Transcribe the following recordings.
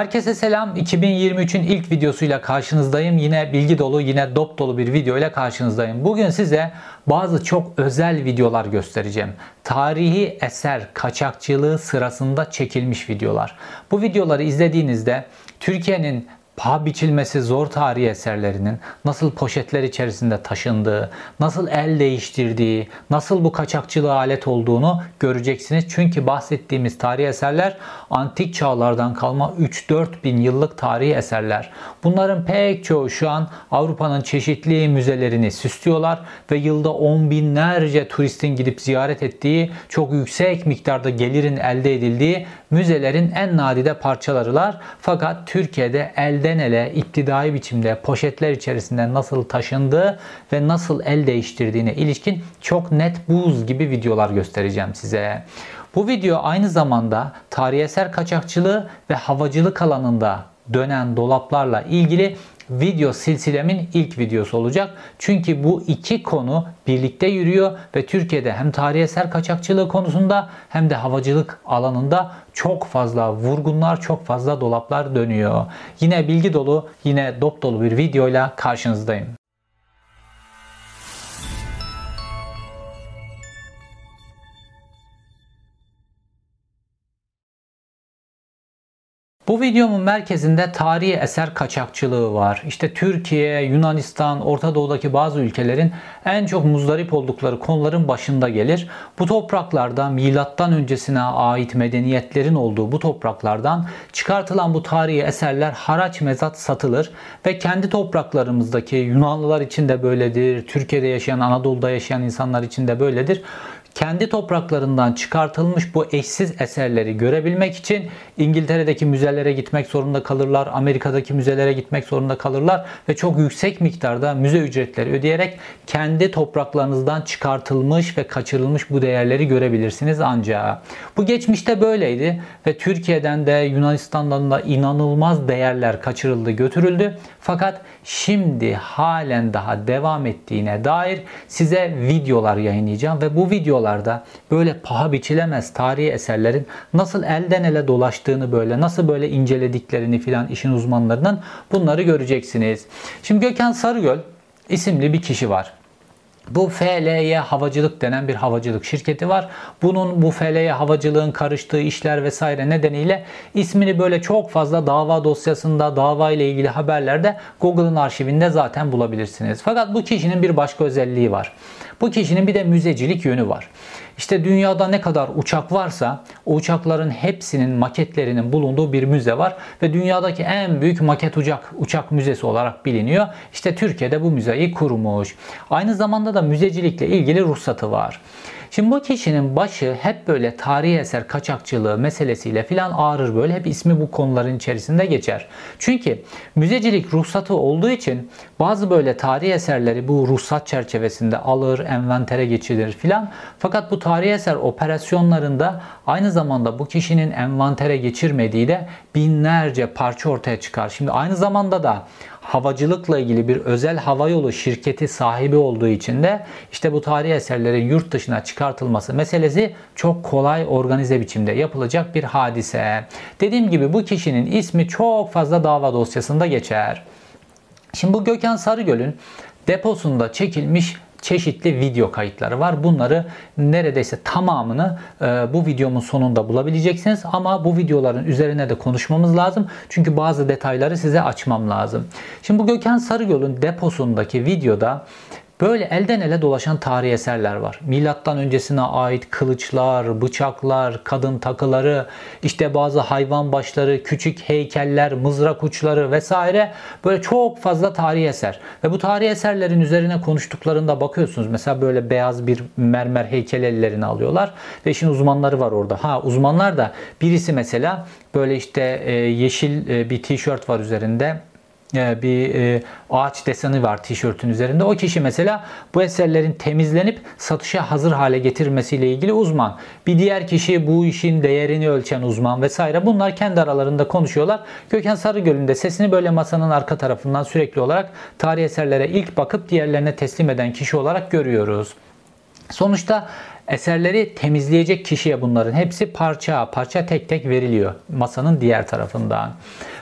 Herkese selam. 2023'ün ilk videosuyla karşınızdayım. Yine bilgi dolu, yine dop dolu bir video ile karşınızdayım. Bugün size bazı çok özel videolar göstereceğim. Tarihi eser kaçakçılığı sırasında çekilmiş videolar. Bu videoları izlediğinizde Türkiye'nin paha biçilmesi zor tarihi eserlerinin nasıl poşetler içerisinde taşındığı, nasıl el değiştirdiği, nasıl bu kaçakçılığa alet olduğunu göreceksiniz. Çünkü bahsettiğimiz tarihi eserler antik çağlardan kalma 3-4 bin yıllık tarihi eserler. Bunların pek çoğu şu an Avrupa'nın çeşitli müzelerini süslüyorlar ve yılda on binlerce turistin gidip ziyaret ettiği, çok yüksek miktarda gelirin elde edildiği müzelerin en nadide parçalarılar. Fakat Türkiye'de elden ele iptidai biçimde poşetler içerisinde nasıl taşındığı ve nasıl el değiştirdiğine ilişkin çok net buz gibi videolar göstereceğim size. Bu video aynı zamanda tarihi eser kaçakçılığı ve havacılık alanında dönen dolaplarla ilgili video silsilemin ilk videosu olacak. Çünkü bu iki konu birlikte yürüyor ve Türkiye'de hem tarihi eser kaçakçılığı konusunda hem de havacılık alanında çok fazla vurgunlar, çok fazla dolaplar dönüyor. Yine bilgi dolu, yine dop dolu bir videoyla karşınızdayım. Bu videomun merkezinde tarihi eser kaçakçılığı var. İşte Türkiye, Yunanistan, Orta Doğu'daki bazı ülkelerin en çok muzdarip oldukları konuların başında gelir. Bu topraklarda milattan öncesine ait medeniyetlerin olduğu bu topraklardan çıkartılan bu tarihi eserler haraç mezat satılır ve kendi topraklarımızdaki Yunanlılar için de böyledir, Türkiye'de yaşayan, Anadolu'da yaşayan insanlar için de böyledir kendi topraklarından çıkartılmış bu eşsiz eserleri görebilmek için İngiltere'deki müzelere gitmek zorunda kalırlar, Amerika'daki müzelere gitmek zorunda kalırlar ve çok yüksek miktarda müze ücretleri ödeyerek kendi topraklarınızdan çıkartılmış ve kaçırılmış bu değerleri görebilirsiniz ancak. Bu geçmişte böyleydi ve Türkiye'den de Yunanistan'dan da inanılmaz değerler kaçırıldı, götürüldü. Fakat şimdi halen daha devam ettiğine dair size videolar yayınlayacağım ve bu video videolarda böyle paha biçilemez tarihi eserlerin nasıl elden ele dolaştığını böyle nasıl böyle incelediklerini filan işin uzmanlarının bunları göreceksiniz. Şimdi Gökhan Sarıgöl isimli bir kişi var. Bu FLY Havacılık denen bir havacılık şirketi var. Bunun bu FLY havacılığın karıştığı işler vesaire nedeniyle ismini böyle çok fazla dava dosyasında, dava ile ilgili haberlerde Google'ın arşivinde zaten bulabilirsiniz. Fakat bu kişinin bir başka özelliği var. Bu kişinin bir de müzecilik yönü var. İşte dünyada ne kadar uçak varsa o uçakların hepsinin maketlerinin bulunduğu bir müze var ve dünyadaki en büyük maket uçak uçak müzesi olarak biliniyor. İşte Türkiye'de bu müzeyi kurmuş. Aynı zamanda da müzecilikle ilgili ruhsatı var. Şimdi bu kişinin başı hep böyle tarihi eser kaçakçılığı meselesiyle filan ağrır böyle. Hep ismi bu konuların içerisinde geçer. Çünkü müzecilik ruhsatı olduğu için bazı böyle tarihi eserleri bu ruhsat çerçevesinde alır, envantere geçirir filan. Fakat bu tarihi eser operasyonlarında aynı zamanda bu kişinin envantere geçirmediği de binlerce parça ortaya çıkar. Şimdi aynı zamanda da havacılıkla ilgili bir özel havayolu şirketi sahibi olduğu için de işte bu tarihi eserlerin yurt dışına çıkartılması meselesi çok kolay organize biçimde yapılacak bir hadise. Dediğim gibi bu kişinin ismi çok fazla dava dosyasında geçer. Şimdi bu Gökhan Sarıgöl'ün deposunda çekilmiş çeşitli video kayıtları var. Bunları neredeyse tamamını e, bu videomun sonunda bulabileceksiniz. Ama bu videoların üzerine de konuşmamız lazım. Çünkü bazı detayları size açmam lazım. Şimdi bu Gökhan Sarıgöl'ün deposundaki videoda Böyle elden ele dolaşan tarihi eserler var. Milattan öncesine ait kılıçlar, bıçaklar, kadın takıları, işte bazı hayvan başları, küçük heykeller, mızrak uçları vesaire böyle çok fazla tarihi eser. Ve bu tarihi eserlerin üzerine konuştuklarında bakıyorsunuz. Mesela böyle beyaz bir mermer heykel ellerine alıyorlar ve işin uzmanları var orada. Ha uzmanlar da birisi mesela böyle işte e, yeşil e, bir tişört var üzerinde bir e, ağaç deseni var tişörtün üzerinde. O kişi mesela bu eserlerin temizlenip satışa hazır hale getirmesiyle ilgili uzman. Bir diğer kişi bu işin değerini ölçen uzman vesaire. Bunlar kendi aralarında konuşuyorlar. Gökhan Sarıgöl'ün de sesini böyle masanın arka tarafından sürekli olarak tarih eserlere ilk bakıp diğerlerine teslim eden kişi olarak görüyoruz. Sonuçta eserleri temizleyecek kişiye bunların hepsi parça parça tek tek veriliyor masanın diğer tarafından.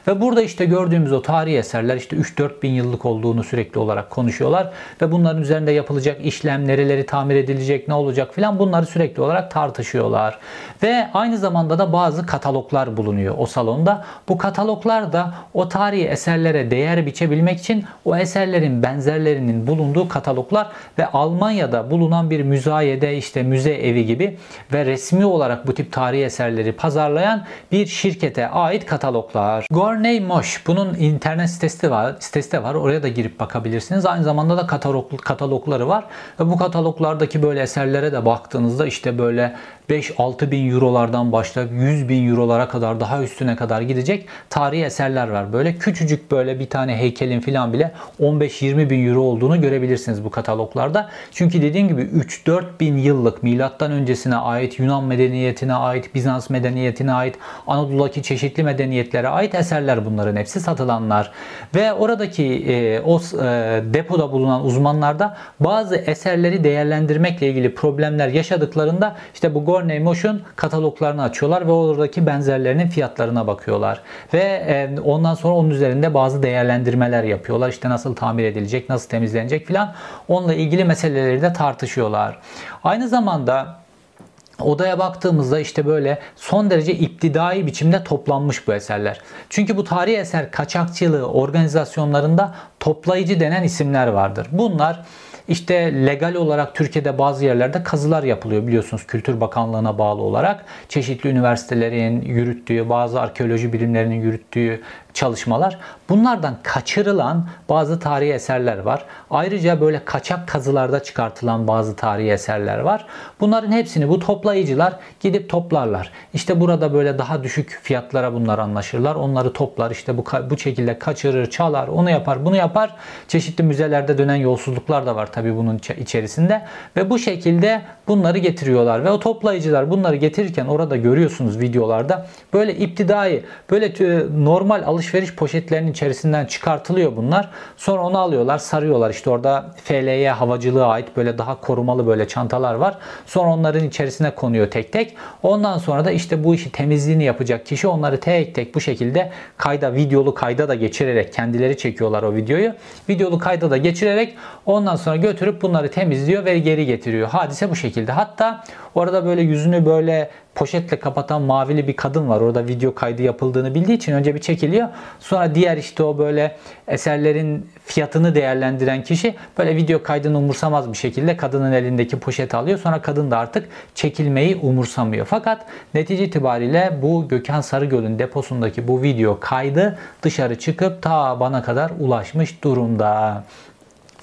Ve burada işte gördüğümüz o tarihi eserler işte 3-4 bin yıllık olduğunu sürekli olarak konuşuyorlar. Ve bunların üzerinde yapılacak işlem, nereleri tamir edilecek, ne olacak filan bunları sürekli olarak tartışıyorlar. Ve aynı zamanda da bazı kataloglar bulunuyor o salonda. Bu kataloglar da o tarihi eserlere değer biçebilmek için o eserlerin benzerlerinin bulunduğu kataloglar ve Almanya'da bulunan bir müzayede işte müze evi gibi ve resmi olarak bu tip tarihi eserleri pazarlayan bir şirkete ait kataloglar. Gorney Moş bunun internet sitesi var, sitesi de var. Oraya da girip bakabilirsiniz. Aynı zamanda da katalog, katalogları var. Ve bu kataloglardaki böyle eserlere de baktığınızda işte böyle 5-6 bin eurolardan başlayıp 100 bin eurolara kadar daha üstüne kadar gidecek tarihi eserler var. Böyle küçücük böyle bir tane heykelin falan bile 15-20 bin euro olduğunu görebilirsiniz bu kataloglarda. Çünkü dediğim gibi 3-4 bin yıllık milattan öncesine ait Yunan medeniyetine ait, Bizans medeniyetine ait, Anadolu'daki çeşitli medeniyetlere ait eserler bunların hepsi satılanlar. Ve oradaki e, o e, depoda bulunan uzmanlar da bazı eserleri değerlendirmekle ilgili problemler yaşadıklarında işte bu Gorney Motion kataloglarını açıyorlar ve oradaki benzerlerinin fiyatlarına bakıyorlar. Ve e, ondan sonra onun üzerinde bazı değerlendirmeler yapıyorlar. İşte nasıl tamir edilecek, nasıl temizlenecek filan. Onunla ilgili meseleleri de tartışıyorlar. Aynı zamanda Odaya baktığımızda işte böyle son derece iptidai biçimde toplanmış bu eserler. Çünkü bu tarihi eser kaçakçılığı organizasyonlarında toplayıcı denen isimler vardır. Bunlar işte legal olarak Türkiye'de bazı yerlerde kazılar yapılıyor biliyorsunuz Kültür Bakanlığı'na bağlı olarak. Çeşitli üniversitelerin yürüttüğü, bazı arkeoloji bilimlerinin yürüttüğü çalışmalar. Bunlardan kaçırılan bazı tarihi eserler var. Ayrıca böyle kaçak kazılarda çıkartılan bazı tarihi eserler var. Bunların hepsini bu toplayıcılar gidip toplarlar. İşte burada böyle daha düşük fiyatlara bunlar anlaşırlar. Onları toplar işte bu, bu şekilde kaçırır, çalar, onu yapar, bunu yapar. Çeşitli müzelerde dönen yolsuzluklar da var tabii bunun içerisinde. Ve bu şekilde bunları getiriyorlar. Ve o toplayıcılar bunları getirirken orada görüyorsunuz videolarda böyle iptidai, böyle normal alışveriş poşetlerinin içerisinden çıkartılıyor bunlar. Sonra onu alıyorlar, sarıyorlar. İşte orada FLY havacılığa ait böyle daha korumalı böyle çantalar var. Sonra onların içerisine konuyor tek tek. Ondan sonra da işte bu işi temizliğini yapacak kişi onları tek tek bu şekilde kayda, videolu kayda da geçirerek kendileri çekiyorlar o videoyu. Videolu kayda da geçirerek ondan sonra götürüp bunları temizliyor ve geri getiriyor. Hadise bu şekilde. Hatta orada böyle yüzünü böyle poşetle kapatan mavili bir kadın var. Orada video kaydı yapıldığını bildiği için önce bir çekiliyor. Sonra diğer işte o böyle eserlerin fiyatını değerlendiren kişi böyle video kaydını umursamaz bir şekilde kadının elindeki poşeti alıyor. Sonra kadın da artık çekilmeyi umursamıyor. Fakat netice itibariyle bu Gökhan Sarıgöl'ün deposundaki bu video kaydı dışarı çıkıp ta bana kadar ulaşmış durumda.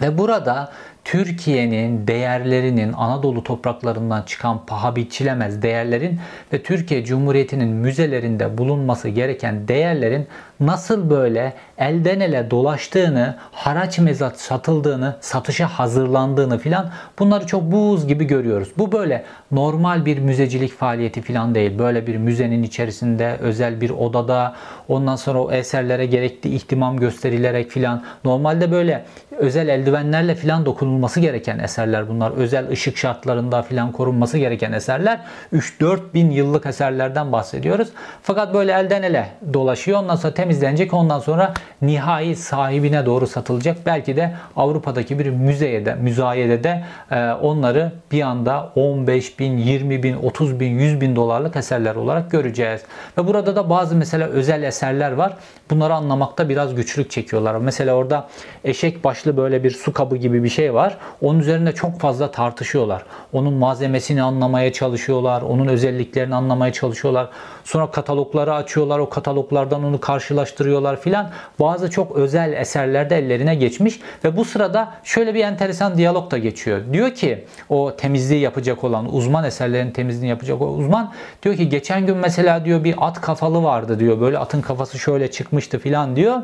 Ve burada Türkiye'nin değerlerinin Anadolu topraklarından çıkan paha biçilemez değerlerin ve Türkiye Cumhuriyeti'nin müzelerinde bulunması gereken değerlerin nasıl böyle elden ele dolaştığını, haraç mezat satıldığını, satışa hazırlandığını filan bunları çok buz gibi görüyoruz. Bu böyle normal bir müzecilik faaliyeti filan değil. Böyle bir müzenin içerisinde özel bir odada ondan sonra o eserlere gerekli ihtimam gösterilerek filan normalde böyle özel eldivenlerle filan dokunulması gereken eserler bunlar. Özel ışık şartlarında filan korunması gereken eserler. 3-4 bin yıllık eserlerden bahsediyoruz. Fakat böyle elden ele dolaşıyor. Ondan sonra temizlenecek. Ondan sonra nihai sahibine doğru satılacak. Belki de Avrupa'daki bir müzeye de, müzayede de e, onları bir anda 15 bin, 20 bin, 30 bin, 100 bin dolarlık eserler olarak göreceğiz. Ve burada da bazı mesela özel eserler var. Bunları anlamakta biraz güçlük çekiyorlar. Mesela orada eşek başlı böyle bir su kabı gibi bir şey var. Onun üzerinde çok fazla tartışıyorlar. Onun malzemesini anlamaya çalışıyorlar. Onun özelliklerini anlamaya çalışıyorlar. Sonra katalogları açıyorlar. O kataloglardan onu karşılaştırıyorlar filan. Bazı çok özel eserler de ellerine geçmiş ve bu sırada şöyle bir enteresan diyalog da geçiyor. Diyor ki o temizliği yapacak olan uzman eserlerin temizliğini yapacak o uzman diyor ki geçen gün mesela diyor bir at kafalı vardı diyor. Böyle atın kafası şöyle çıkmıştı filan diyor.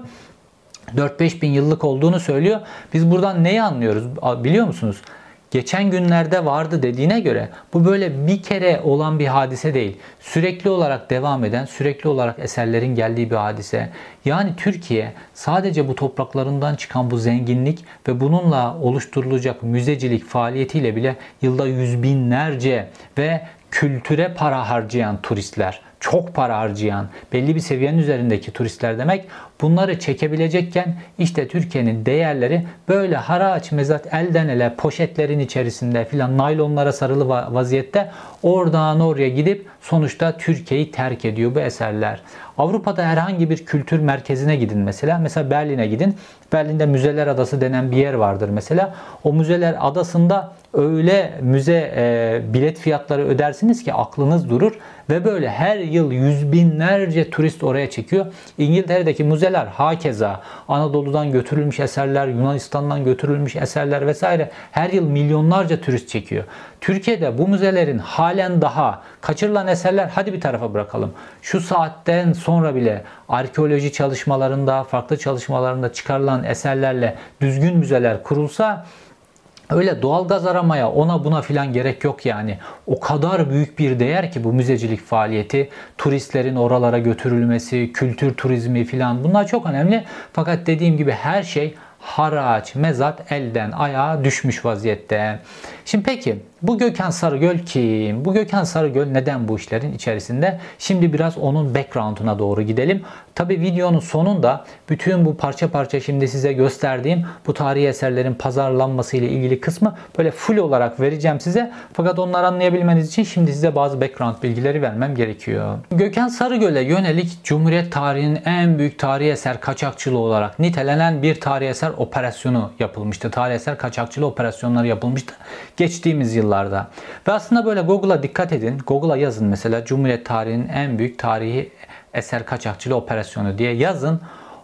4-5 bin yıllık olduğunu söylüyor. Biz buradan neyi anlıyoruz biliyor musunuz? Geçen günlerde vardı dediğine göre bu böyle bir kere olan bir hadise değil. Sürekli olarak devam eden, sürekli olarak eserlerin geldiği bir hadise. Yani Türkiye sadece bu topraklarından çıkan bu zenginlik ve bununla oluşturulacak müzecilik faaliyetiyle bile yılda yüz binlerce ve kültüre para harcayan turistler, çok para harcayan, belli bir seviyenin üzerindeki turistler demek bunları çekebilecekken işte Türkiye'nin değerleri böyle haraç mezat elden ele poşetlerin içerisinde filan naylonlara sarılı vaziyette oradan oraya gidip sonuçta Türkiye'yi terk ediyor bu eserler. Avrupa'da herhangi bir kültür merkezine gidin mesela. Mesela Berlin'e gidin. Berlin'de Müzeler Adası denen bir yer vardır mesela. O Müzeler Adası'nda öyle müze e, bilet fiyatları ödersiniz ki aklınız durur ve böyle her yıl yüz binlerce turist oraya çekiyor. İngiltere'deki müzeler hakeza Anadolu'dan götürülmüş eserler, Yunanistan'dan götürülmüş eserler vesaire her yıl milyonlarca turist çekiyor. Türkiye'de bu müzelerin halen daha kaçırılan eserler hadi bir tarafa bırakalım. Şu saatten sonra bile arkeoloji çalışmalarında, farklı çalışmalarında çıkarılan eserlerle düzgün müzeler kurulsa Öyle doğal gaz aramaya ona buna filan gerek yok yani. O kadar büyük bir değer ki bu müzecilik faaliyeti, turistlerin oralara götürülmesi, kültür turizmi filan bunlar çok önemli. Fakat dediğim gibi her şey haraç, mezat elden ayağa düşmüş vaziyette. Şimdi peki bu Gökhan Sarıgöl kim? Bu Gökhan Sarıgöl neden bu işlerin içerisinde? Şimdi biraz onun background'una doğru gidelim. Tabi videonun sonunda bütün bu parça parça şimdi size gösterdiğim bu tarihi eserlerin pazarlanması ile ilgili kısmı böyle full olarak vereceğim size. Fakat onları anlayabilmeniz için şimdi size bazı background bilgileri vermem gerekiyor. Gökhan Sarıgöl'e yönelik Cumhuriyet tarihinin en büyük tarihi eser kaçakçılığı olarak nitelenen bir tarihi eser operasyonu yapılmıştı. Tarihi eser kaçakçılığı operasyonları yapılmıştı geçtiğimiz yıllarda. Ve aslında böyle Google'a dikkat edin. Google'a yazın mesela Cumhuriyet tarihinin en büyük tarihi eser kaçakçılığı operasyonu diye yazın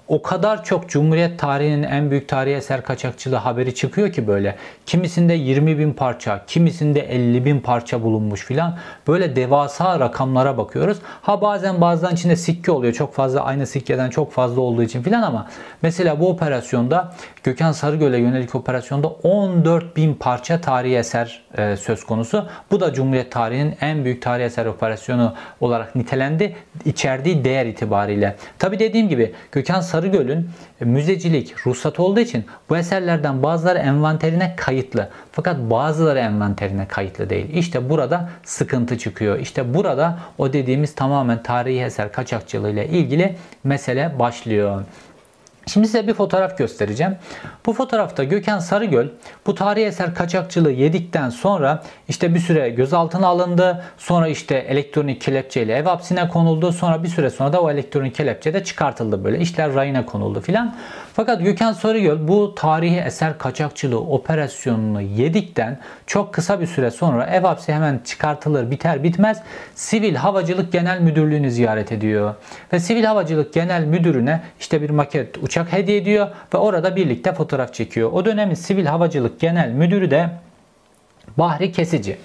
o kadar çok Cumhuriyet tarihinin en büyük tarihi eser kaçakçılığı haberi çıkıyor ki böyle. Kimisinde 20 bin parça, kimisinde 50 bin parça bulunmuş filan. Böyle devasa rakamlara bakıyoruz. Ha bazen bazen içinde sikke oluyor. Çok fazla aynı sikkeden çok fazla olduğu için filan ama mesela bu operasyonda Gökhan Sarıgöl'e yönelik operasyonda 14 bin parça tarihi eser e, söz konusu. Bu da Cumhuriyet tarihinin en büyük tarihi eser operasyonu olarak nitelendi. içerdiği değer itibariyle. Tabi dediğim gibi Gökhan Sarıgöl Sarıgöl'ün müzecilik ruhsatı olduğu için bu eserlerden bazıları envanterine kayıtlı. Fakat bazıları envanterine kayıtlı değil. İşte burada sıkıntı çıkıyor. İşte burada o dediğimiz tamamen tarihi eser kaçakçılığı ile ilgili mesele başlıyor. Şimdi size bir fotoğraf göstereceğim. Bu fotoğrafta Gökhan Sarıgöl bu tarihi eser kaçakçılığı yedikten sonra işte bir süre gözaltına alındı. Sonra işte elektronik kelepçeyle ev hapsine konuldu. Sonra bir süre sonra da o elektronik kelepçe de çıkartıldı böyle. İşler rayına konuldu filan. Fakat Gökhan Sarıgöl bu tarihi eser kaçakçılığı operasyonunu yedikten çok kısa bir süre sonra ev hapsi hemen çıkartılır biter bitmez Sivil Havacılık Genel Müdürlüğü'nü ziyaret ediyor. Ve Sivil Havacılık Genel Müdürü'ne işte bir maket uçak hediye ediyor ve orada birlikte fotoğraf çekiyor. O dönemin Sivil Havacılık Genel Müdürü de Bahri Kesici.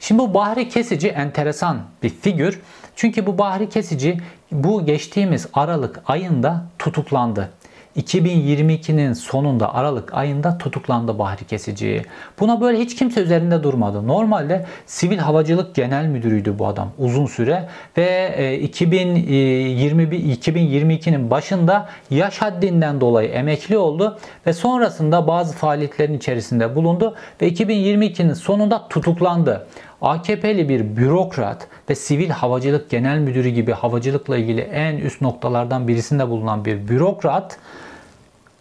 Şimdi bu Bahri Kesici enteresan bir figür. Çünkü bu Bahri Kesici bu geçtiğimiz Aralık ayında tutuklandı. 2022'nin sonunda Aralık ayında tutuklandı Bahri Kesici. Buna böyle hiç kimse üzerinde durmadı. Normalde Sivil Havacılık Genel Müdürüydü bu adam uzun süre ve 2021 e, 2022'nin başında yaş haddinden dolayı emekli oldu ve sonrasında bazı faaliyetlerin içerisinde bulundu ve 2022'nin sonunda tutuklandı. AKP'li bir bürokrat ve Sivil Havacılık Genel Müdürü gibi havacılıkla ilgili en üst noktalardan birisinde bulunan bir bürokrat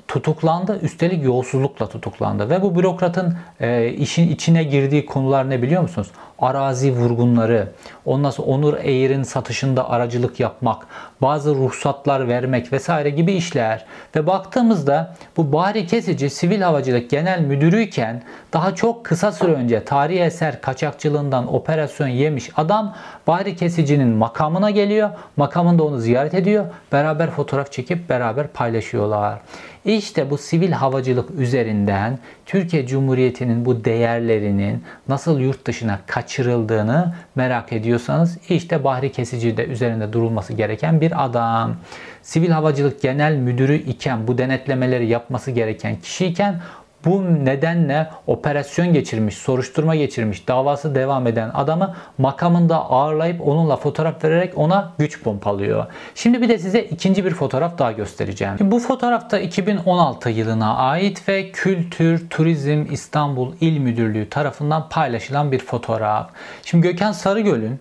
tutuklandı. Üstelik yolsuzlukla tutuklandı. Ve bu bürokratın e, işin içine girdiği konular ne biliyor musunuz? Arazi vurgunları, ondan sonra Onur Eğir'in satışında aracılık yapmak, bazı ruhsatlar vermek vesaire gibi işler. Ve baktığımızda bu Bahri Kesici Sivil Havacılık Genel Müdürüyken daha çok kısa süre önce tarihi eser kaçakçılığından operasyon yemiş adam Bahri Kesici'nin makamına geliyor. Makamında onu ziyaret ediyor. Beraber fotoğraf çekip beraber paylaşıyorlar. İşte bu sivil havacılık üzerinden Türkiye Cumhuriyeti'nin bu değerlerinin nasıl yurt dışına kaçırıldığını merak ediyorsanız işte Bahri Kesici de üzerinde durulması gereken bir adam. Sivil Havacılık Genel Müdürü iken bu denetlemeleri yapması gereken kişiyken Bu nedenle operasyon geçirmiş, soruşturma geçirmiş, davası devam eden adamı makamında ağırlayıp onunla fotoğraf vererek ona güç pompalıyor. Şimdi bir de size ikinci bir fotoğraf daha göstereceğim. Şimdi bu fotoğrafta 2016 yılına ait ve Kültür Turizm İstanbul İl Müdürlüğü tarafından paylaşılan bir fotoğraf. Şimdi Gökhan Sarıgöl'ün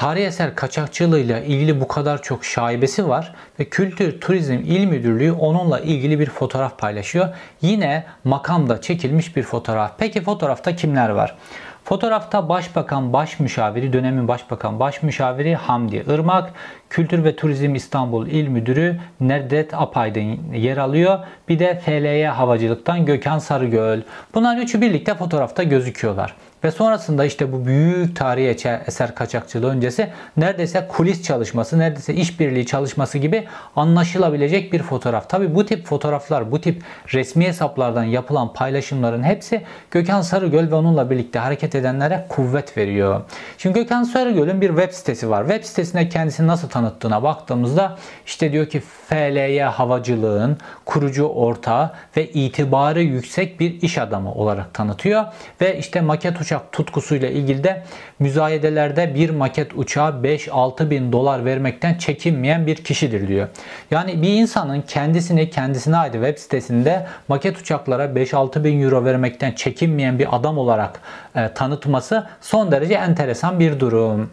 Tarihi eser kaçakçılığıyla ilgili bu kadar çok şaibesi var ve Kültür Turizm İl Müdürlüğü onunla ilgili bir fotoğraf paylaşıyor. Yine makamda çekilmiş bir fotoğraf. Peki fotoğrafta kimler var? Fotoğrafta Başbakan Başmüşaviri, dönemin Başbakan Başmüşaviri Hamdi Irmak, Kültür ve Turizm İstanbul İl Müdürü Nedret Apaydın yer alıyor. Bir de FLY Havacılık'tan Gökhan Sarıgöl. Bunlar üçü birlikte fotoğrafta gözüküyorlar. Ve sonrasında işte bu büyük tarihi eser kaçakçılığı öncesi neredeyse kulis çalışması, neredeyse işbirliği çalışması gibi anlaşılabilecek bir fotoğraf. Tabi bu tip fotoğraflar, bu tip resmi hesaplardan yapılan paylaşımların hepsi Gökhan Sarıgöl ve onunla birlikte hareket edenlere kuvvet veriyor. Şimdi Gökhan Sarıgöl'ün bir web sitesi var. Web sitesine kendisini nasıl tanıttığına baktığımızda işte diyor ki FLY havacılığın kurucu ortağı ve itibarı yüksek bir iş adamı olarak tanıtıyor. Ve işte maket uçak tutkusuyla ilgili de müzayedelerde bir maket uçağa 5-6 bin dolar vermekten çekinmeyen bir kişidir diyor. Yani bir insanın kendisini kendisine ait web sitesinde maket uçaklara 5-6 bin euro vermekten çekinmeyen bir adam olarak e, tanıtması son derece enteresan bir durum.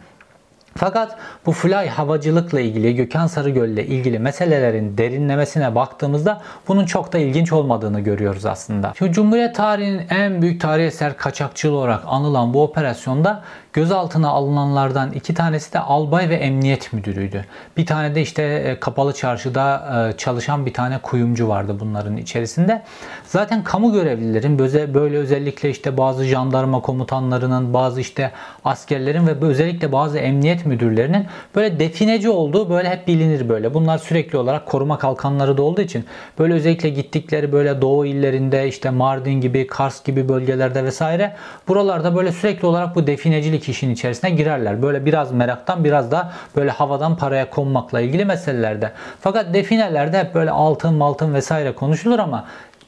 Fakat bu fly havacılıkla ilgili, Gökhan Sarıgöl ile ilgili meselelerin derinlemesine baktığımızda bunun çok da ilginç olmadığını görüyoruz aslında. Şu Cumhuriyet tarihinin en büyük tarihi eser kaçakçılığı olarak anılan bu operasyonda Gözaltına alınanlardan iki tanesi de albay ve emniyet müdürüydü. Bir tane de işte e, kapalı çarşıda e, çalışan bir tane kuyumcu vardı bunların içerisinde. Zaten kamu görevlilerin böyle özellikle işte bazı jandarma komutanlarının, bazı işte askerlerin ve özellikle bazı emniyet müdürlerinin böyle defineci olduğu böyle hep bilinir böyle. Bunlar sürekli olarak koruma kalkanları da olduğu için böyle özellikle gittikleri böyle doğu illerinde işte Mardin gibi, Kars gibi bölgelerde vesaire buralarda böyle sürekli olarak bu definecilik işin içerisine girerler. Böyle biraz meraktan biraz da böyle havadan paraya konmakla ilgili meselelerde. Fakat definelerde hep böyle altın maltın vesaire konuşulur ama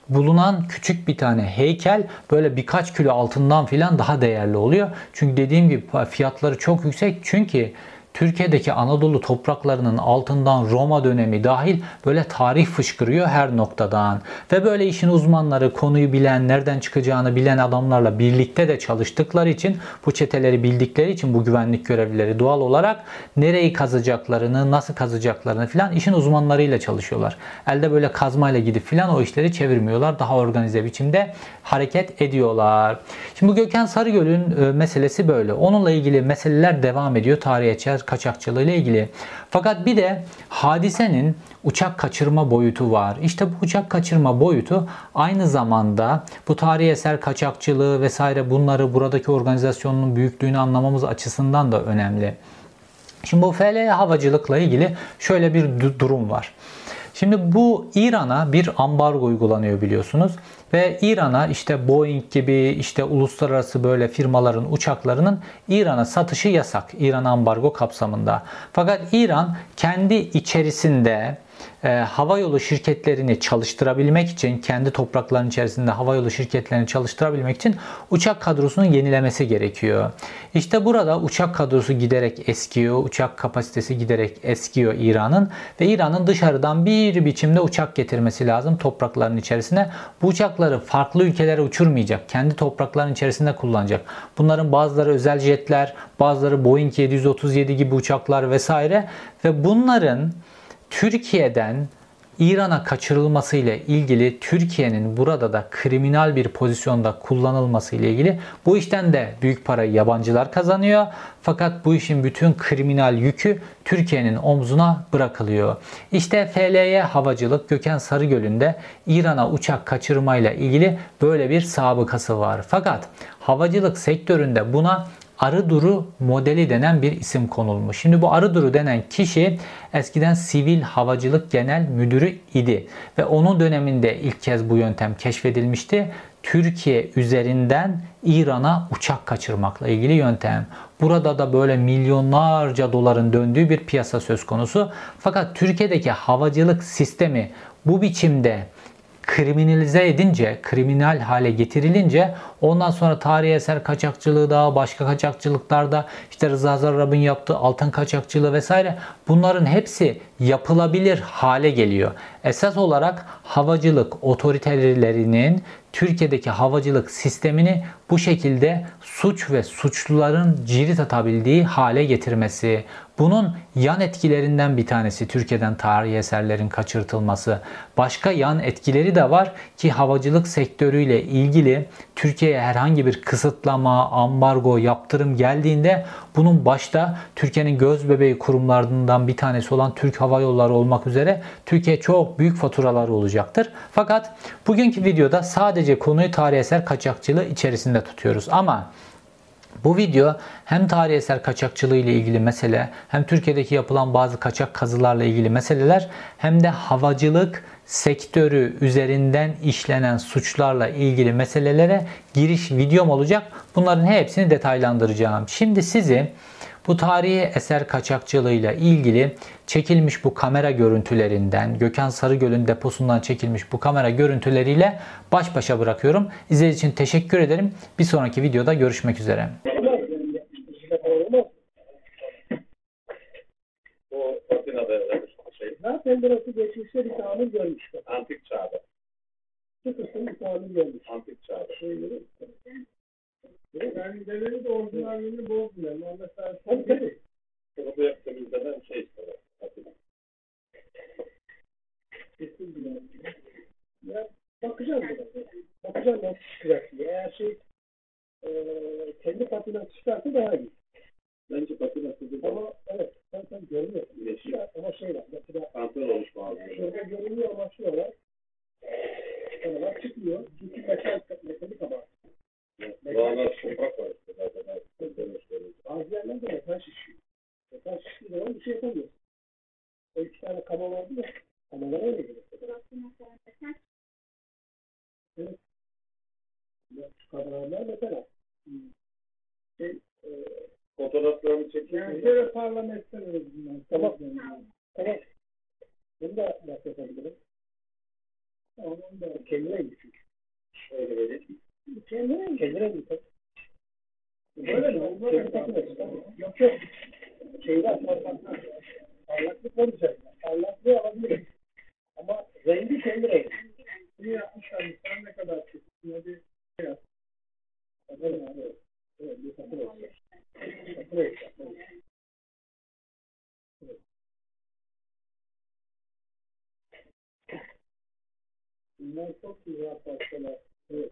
bulunan küçük bir tane heykel böyle birkaç kilo altından filan daha değerli oluyor. Çünkü dediğim gibi fiyatları çok yüksek. Çünkü Türkiye'deki Anadolu topraklarının altından Roma dönemi dahil böyle tarih fışkırıyor her noktadan. Ve böyle işin uzmanları, konuyu bilen, nereden çıkacağını bilen adamlarla birlikte de çalıştıkları için, bu çeteleri bildikleri için bu güvenlik görevlileri doğal olarak nereyi kazacaklarını, nasıl kazacaklarını filan işin uzmanlarıyla çalışıyorlar. Elde böyle kazmayla gidip filan o işleri çevirmiyorlar. Daha organize biçimde hareket ediyorlar. Şimdi bu Gökhan Sarıgöl'ün e, meselesi böyle. Onunla ilgili meseleler devam ediyor. Tarihe uçak kaçakçılığı ile ilgili. Fakat bir de hadisenin uçak kaçırma boyutu var. İşte bu uçak kaçırma boyutu aynı zamanda bu tarihi eser kaçakçılığı vesaire bunları buradaki organizasyonun büyüklüğünü anlamamız açısından da önemli. Şimdi bu FL havacılıkla ilgili şöyle bir durum var. Şimdi bu İran'a bir ambargo uygulanıyor biliyorsunuz. Ve İran'a işte Boeing gibi işte uluslararası böyle firmaların uçaklarının İran'a satışı yasak. İran ambargo kapsamında. Fakat İran kendi içerisinde e, hava yolu şirketlerini çalıştırabilmek için kendi topraklarının içerisinde hava yolu şirketlerini çalıştırabilmek için uçak kadrosunun yenilemesi gerekiyor. İşte burada uçak kadrosu giderek eskiyor, uçak kapasitesi giderek eskiyor İran'ın ve İran'ın dışarıdan bir biçimde uçak getirmesi lazım toprakların içerisine. Bu uçakları farklı ülkelere uçurmayacak, kendi toprakların içerisinde kullanacak. Bunların bazıları özel jetler, bazıları Boeing 737 gibi uçaklar vesaire ve bunların Türkiye'den İran'a kaçırılması ile ilgili Türkiye'nin burada da kriminal bir pozisyonda kullanılması ile ilgili bu işten de büyük parayı yabancılar kazanıyor. Fakat bu işin bütün kriminal yükü Türkiye'nin omzuna bırakılıyor. İşte FLY havacılık Gökhan Sarıgöl'ünde İran'a uçak kaçırmayla ilgili böyle bir sabıkası var. Fakat havacılık sektöründe buna Arı Duru modeli denen bir isim konulmuş. Şimdi bu Arı Duru denen kişi eskiden Sivil Havacılık Genel Müdürü idi ve onun döneminde ilk kez bu yöntem keşfedilmişti. Türkiye üzerinden İran'a uçak kaçırmakla ilgili yöntem. Burada da böyle milyonlarca doların döndüğü bir piyasa söz konusu. Fakat Türkiye'deki havacılık sistemi bu biçimde kriminalize edince, kriminal hale getirilince ondan sonra tarihi eser kaçakçılığı da, başka kaçakçılıklarda işte Rıza Zarrab'ın yaptığı altın kaçakçılığı vesaire bunların hepsi yapılabilir hale geliyor. Esas olarak havacılık otoritelerinin Türkiye'deki havacılık sistemini bu şekilde suç ve suçluların cirit atabildiği hale getirmesi. Bunun yan etkilerinden bir tanesi Türkiye'den tarihi eserlerin kaçırtılması. Başka yan etkileri de var ki havacılık sektörüyle ilgili Türkiye'ye herhangi bir kısıtlama, ambargo, yaptırım geldiğinde bunun başta Türkiye'nin göz bebeği kurumlarından bir tanesi olan Türk Hava Yolları olmak üzere Türkiye çok büyük faturaları olacaktır. Fakat bugünkü videoda sadece konuyu tarihi eser kaçakçılığı içerisinde tutuyoruz. Ama bu video hem tarihi eser kaçakçılığı ile ilgili mesele, hem Türkiye'deki yapılan bazı kaçak kazılarla ilgili meseleler, hem de havacılık sektörü üzerinden işlenen suçlarla ilgili meselelere giriş videom olacak. Bunların hepsini detaylandıracağım. Şimdi sizi bu tarihi eser kaçakçılığıyla ilgili çekilmiş bu kamera görüntülerinden, Gökhan Sarıgöl'ün deposundan çekilmiş bu kamera görüntüleriyle baş başa bırakıyorum. İzlediğiniz için teşekkür ederim. Bir sonraki videoda görüşmek üzere. Zaten burası geçmişte bir tamir görmüş. antik çağda. Sıkıntı bir tamir görmüş. Antik çağda. Şeyleri. Yani develeri de. Ama mesela tabii tabii. Bunu bu yaptı bizden şey. Atina. Kesin bile. Ya bakacağım buna. Bakacağım nasıl çıkacak diye. Eğer şey kendi patinası çıkarsa daha iyi. Bence patinası bir Ama evet zaten görünüyor. Yeşil. Ama şey var. Mesela oluşma lazım. şurada görünüyor ama şu var. Ama çıkmıyor. Çünkü metal metalik ama. Doğanlar toprak var. Bazı yerlerde metal şişiyor. Metal şiştiği zaman bir şey yapamıyorsun. O iki tane kama vardı ya. Kamalara öyle geliyor. Evet. Kamalar metal. Şey, e, Fotoğraflarını çekiyor. yani şöyle parlamentten öyle bunlar. Tamam. Tamam. Bunu da bahsedebilirim. Tamam, onu da kendine. Şöyle vereyim. Kendine git. Kendine git. Böyle mi? Kendi takılır. Yok yok. Şeyler, parlaklık. Parlaklık üzerinde. Parlaklığı alabiliriz. Ama rengi kendi rengi. Bunu yapmışlar. Sen ne kadar çektin? Hadi şey yap. Evet, evet. Bir olsun. Olsun. Evet. Bunlar çok güzel parçalar. Evet.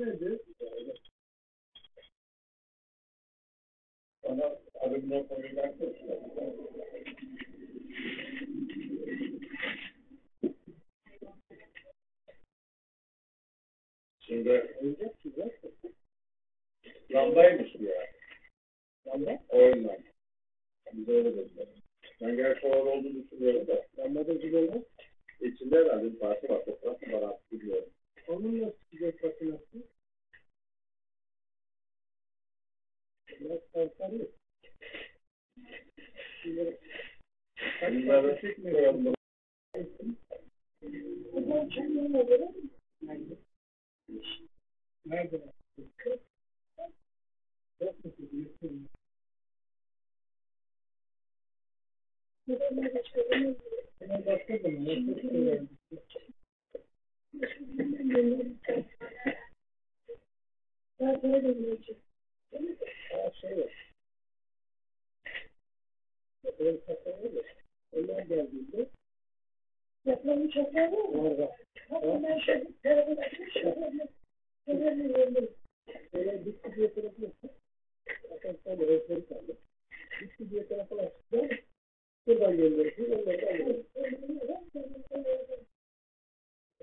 nedir? bana adımdan konuyu versene. Şimdi lambaymış bu ya. Lamba. Oyun lamba. Bize öyle dediler. Ben gerçi orada olduğunu düşünüyorum da. Lambada gibi olmaz. İçinde herhalde bir parça var. Fotoğraf var artık biliyorum. Onun nasıl çizer makinesi? Biraz kanser yok. Bunları parça çekmiyor. koyalım. Buradan kendine göre Nerede? Nerede? Yok mu? Yok. Hemen başka zaman. Yok, yok. Buradan gönderiyoruz. Buradan gönderiyoruz.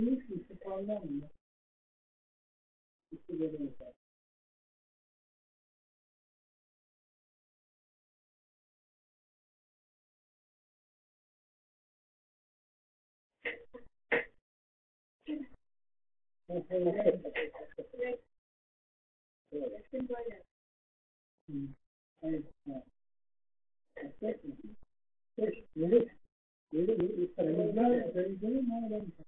Lucy se fue andando. Y se le deja. Thank you.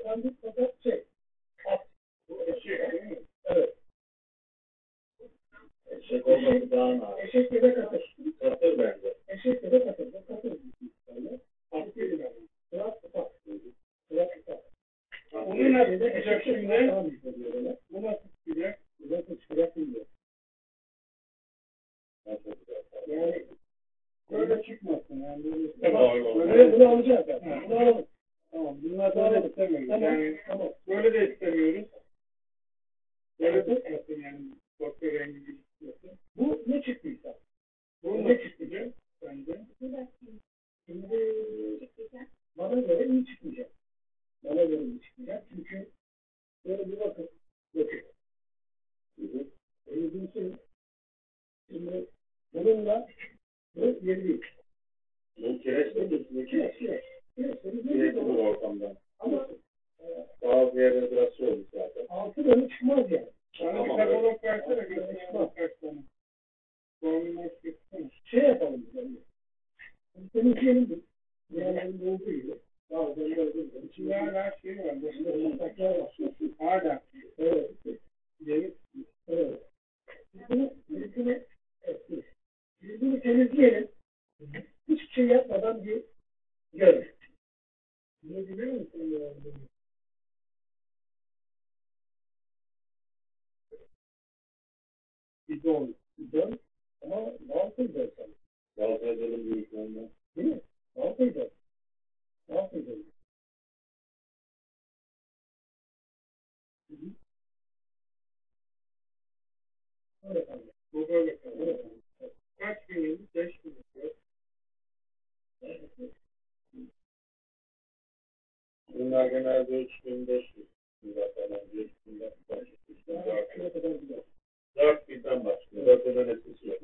Bunlar genelde 3500 lira falan, 5000'den başlıyor. 4000'den başlıyor. 4000'den ötesi yok.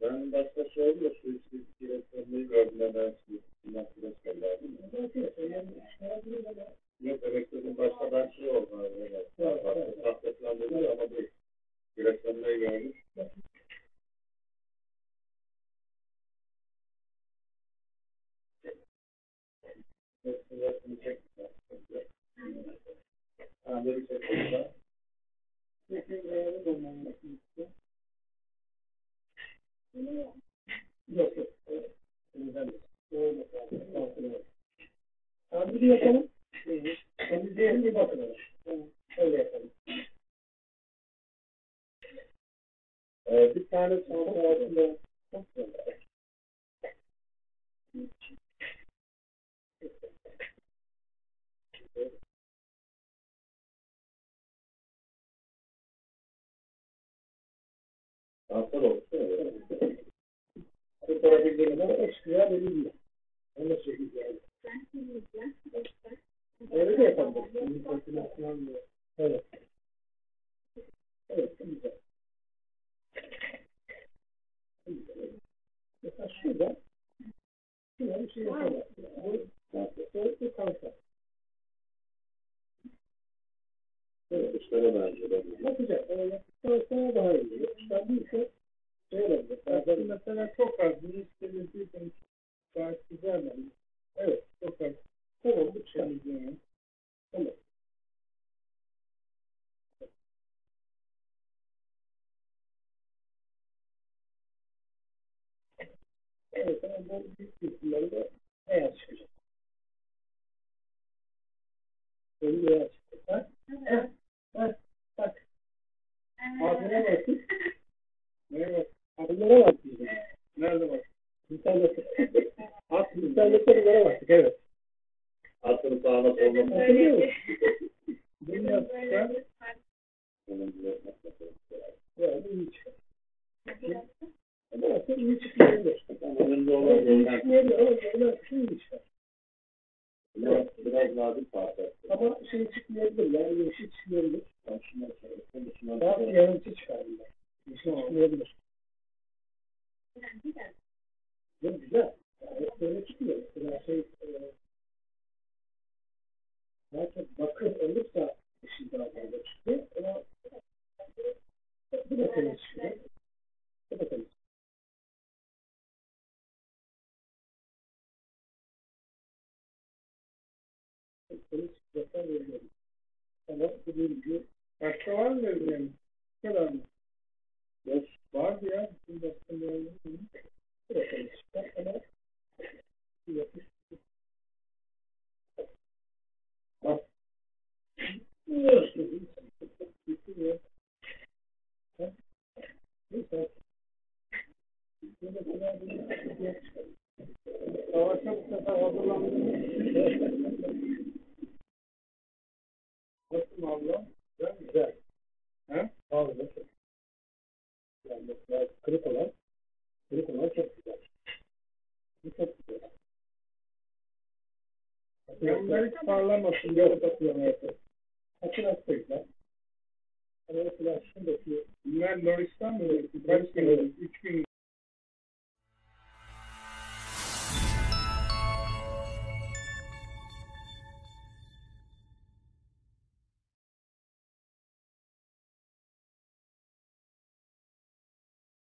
Ben başka şey oluyor, suistimal. Kanser oldu. Kurtarabildiğim kadar eşkıya belirli. Onu yani. Öyle de yapabilirsin. Evet. Evet, güzel. Mesela şurada şurada bir şey yapalım. Bu bu bu. Evet, işlere benziyor. Bakacak. Öyle sana daha iyi. İşler değilse şey olabilir. Aslında mesela çok az. Bunu istemediyseniz gayet güzel bence. Evet, çok az. Tamam, bu şey. Tamam. Evet, ama bu büyük de beyaz çıkacak. Böyle beyaz çıkacak. Ha? Ha? Ha? Bak. Ağzına bakın. Neye bak? Adımlara bak diyeceğim. Nerede bak? İnternette. At internette bunlara baktık, evet. Atın sağına soluna Hatırlıyor musun? Bunu yaptıktan Yani iyi çıkar. Ama aslında iyi çıkmayabilir. önünde olan Evet, iyi yoldan çıkmayabilir ama böyle şu iyi çıkar. biraz, biraz nazik parça. Ama şey çıkmayabilir, yani yeşil çıkmayabilir. Ben şundan sonra konuşmam. Daha yanıcı çıkar bunlar. Yeşil çıkmayabilir. Ya güzel. Yani böyle çıkmıyor. Mesela şey, e, daha çok bakır olursa yeşil daha fazla çıkıyor. Ama bu da temiz çıkıyor. Bu da temiz. Temiz çıkacaklar veriyorum. Ama dediğim gibi başka var mı evlerin? Bu kadar mı? Yok. Vardı ya. Bütün başka yerleri. bu da temiz çıkar. Ama bir yapış. Bak. Uğraşmıyor. Bitmiyor. Ha? Neyse. Böyle kadar bir şey çıkar. Savaşa bu sefer hazırlandım. Nasıl abla? Güzel. Güzel. He? Abi nasıl? Yani mesela kırık olan, kırık olan çok güzel. Bu çok güzel. Yanlar hiç parlamasın. Yok bakıyorum evet. Açın açtıklar. Ama mesela şuradaki Bunlar Noris'tan mı? Kaç Kaç kere kere?